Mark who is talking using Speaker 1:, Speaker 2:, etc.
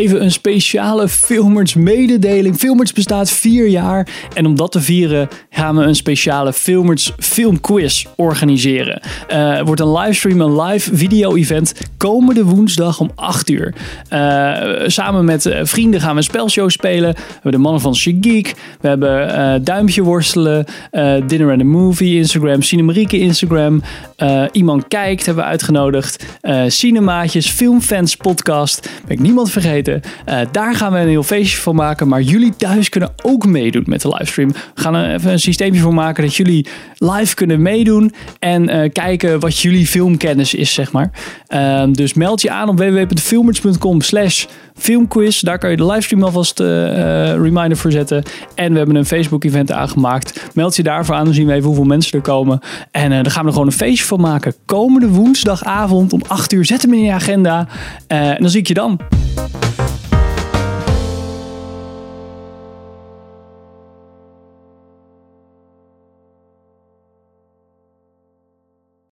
Speaker 1: even een speciale Filmers mededeling. Filmers bestaat vier jaar. En om dat te vieren gaan we een speciale Filmers filmquiz organiseren. Het wordt een livestream, een live video-event komende woensdag om 8 uur. Uh, samen met uh, vrienden gaan we een spelshow spelen. We hebben de mannen van Shiggeek. We hebben Duimpje Worstelen, Dinner and a Movie Instagram, Cinemarieke Instagram. Iemand Kijkt hebben we uitgenodigd. Cinemaatjes, Filmfans podcast. Ben ik niemand vergeten. daar gaan we een heel feestje van maken. Maar jullie thuis kunnen ook meedoen met de livestream. We gaan even een systeemje voor maken dat jullie live kunnen meedoen. En kijken wat jullie filmkennis is, zeg maar. Ehm, dus meld je aan op www.filmers.com slash filmquiz. Daar kan je de livestream alvast uh, reminder voor zetten. En we hebben een Facebook event aangemaakt. Meld je daarvoor aan, dan zien we even hoeveel mensen er komen. En dan gaan we er gewoon een feestje van maken. Komende woensdagavond om 8 uur. Zet hem in je agenda. en dan zie ik je dan.